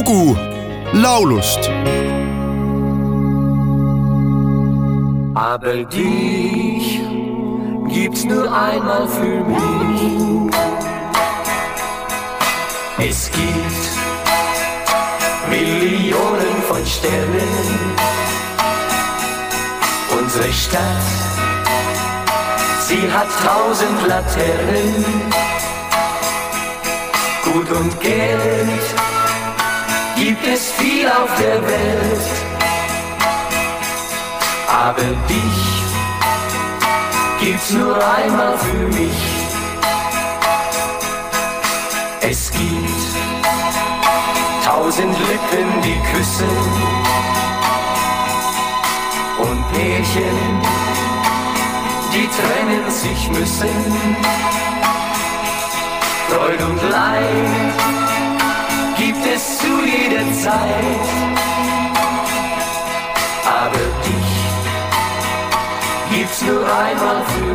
lugu laulust Aber dich gibt's nur einmal für mich. Es gibt Millionen von Sternen. Unsere Stadt, sie hat tausend Laternen. Gut und Geld gibt es viel auf der Welt. Aber dich gibt's nur einmal für mich. Es gibt tausend Lippen, die küssen und Pärchen, die trennen sich müssen. Freud und Leid Zeit, aber dich gibt's nur einmal für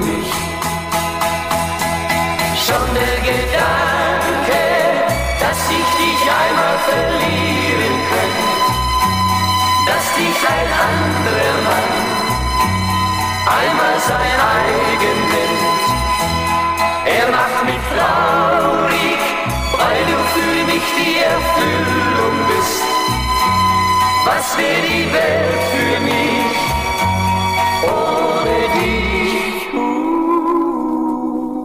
Was wäre die Welt für mich?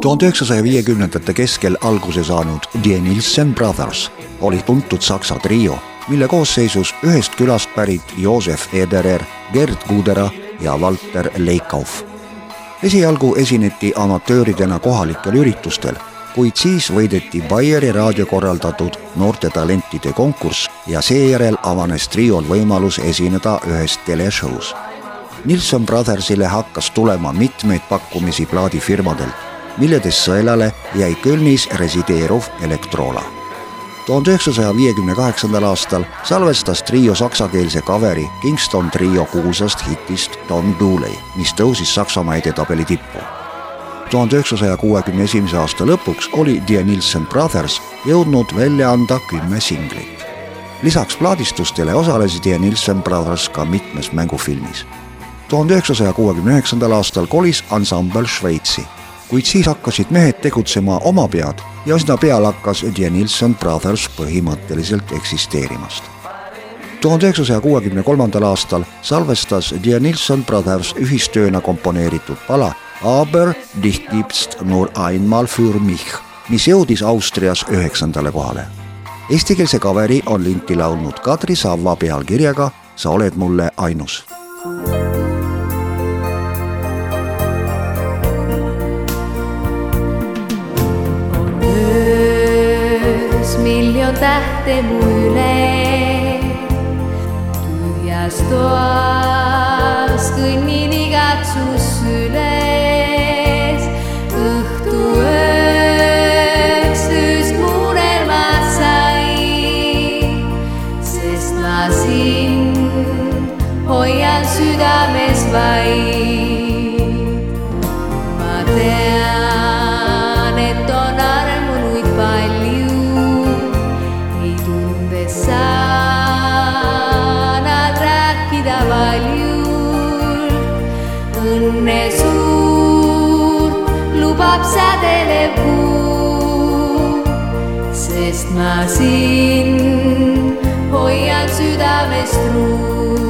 tuhande üheksasaja viiekümnendate keskel alguse saanud Die Nielsen Brothers oli tuntud saksa trio, mille koosseisus ühest külast pärit Joosef Ederer, Gerd Kudera ja Walter Leikauf. esialgu esineti amatööridena kohalikel üritustel, kuid siis võideti Bayeri raadio korraldatud noorte talentide konkurss ja seejärel avanes triol võimalus esineda ühes teleshow's Nilsson Brothersile hakkas tulema mitmeid pakkumisi plaadifirmadelt milledest sõelale jäi Kölnis resideeruv Elektrola. tuhande üheksasaja viiekümne kaheksandal aastal salvestas trio saksakeelse kaveri Kingston trio kuulsast hitist Don Dooley, mis tõusis Saksamaa edetabeli tippu. Tuhande üheksasaja kuuekümne esimese aasta lõpuks oli Die Nielsen Brothers jõudnud välja anda kümme singlit. lisaks plaadistustele osalesid Die Nielsen Brothers ka mitmes mängufilmis tuhande üheksasaja kuuekümne üheksandal aastal kolis ansambel Šveitsi kuid siis hakkasid mehed tegutsema omapead ja üsna peale hakkas Die Nilsson Brothers põhimõtteliselt eksisteerimast. tuhande üheksasaja kuuekümne kolmandal aastal salvestas Die Nilsson Brothers ühistööna komponeeritud pala Aber dich gibst nur einmal für mich, mis jõudis Austrias üheksandale kohale. Eestikeelse kaveri on linti laulnud Kadri Savva pealkirjaga Sa oled mulle ainus miljon tähte mu üle. tühjas toas kõnnin igatsus sind hoian südames vaid. ma tean, et on armunuid palju. õnne suurt lubab sädelev kuu, sest ma sind hoian südamest truult.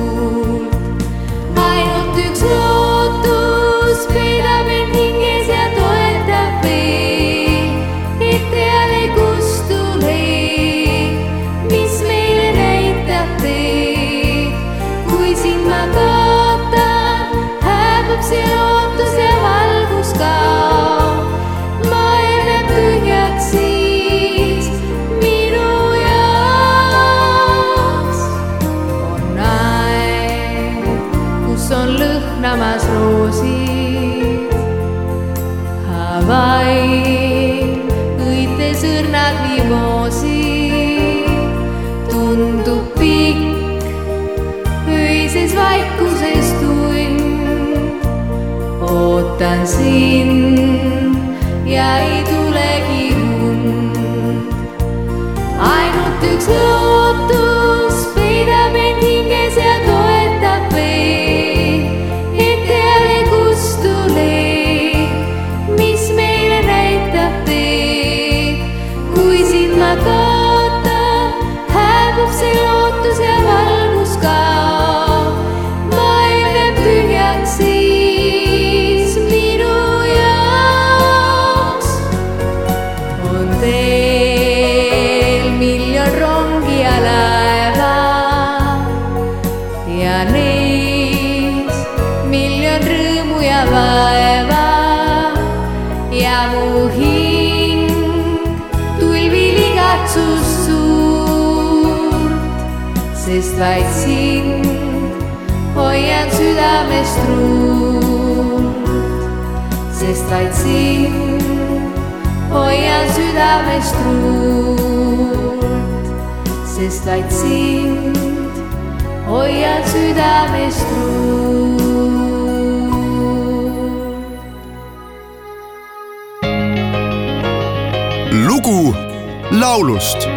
Ootan sind ja ei tulegi ja neis miljon rõõmu ja vaeva ja mu hing tulvil igatsust suurt, sest vaid sind hoian südamest truult, sest vaid sind hoian südamest truult, sest hoian südamest truult. lugu laulust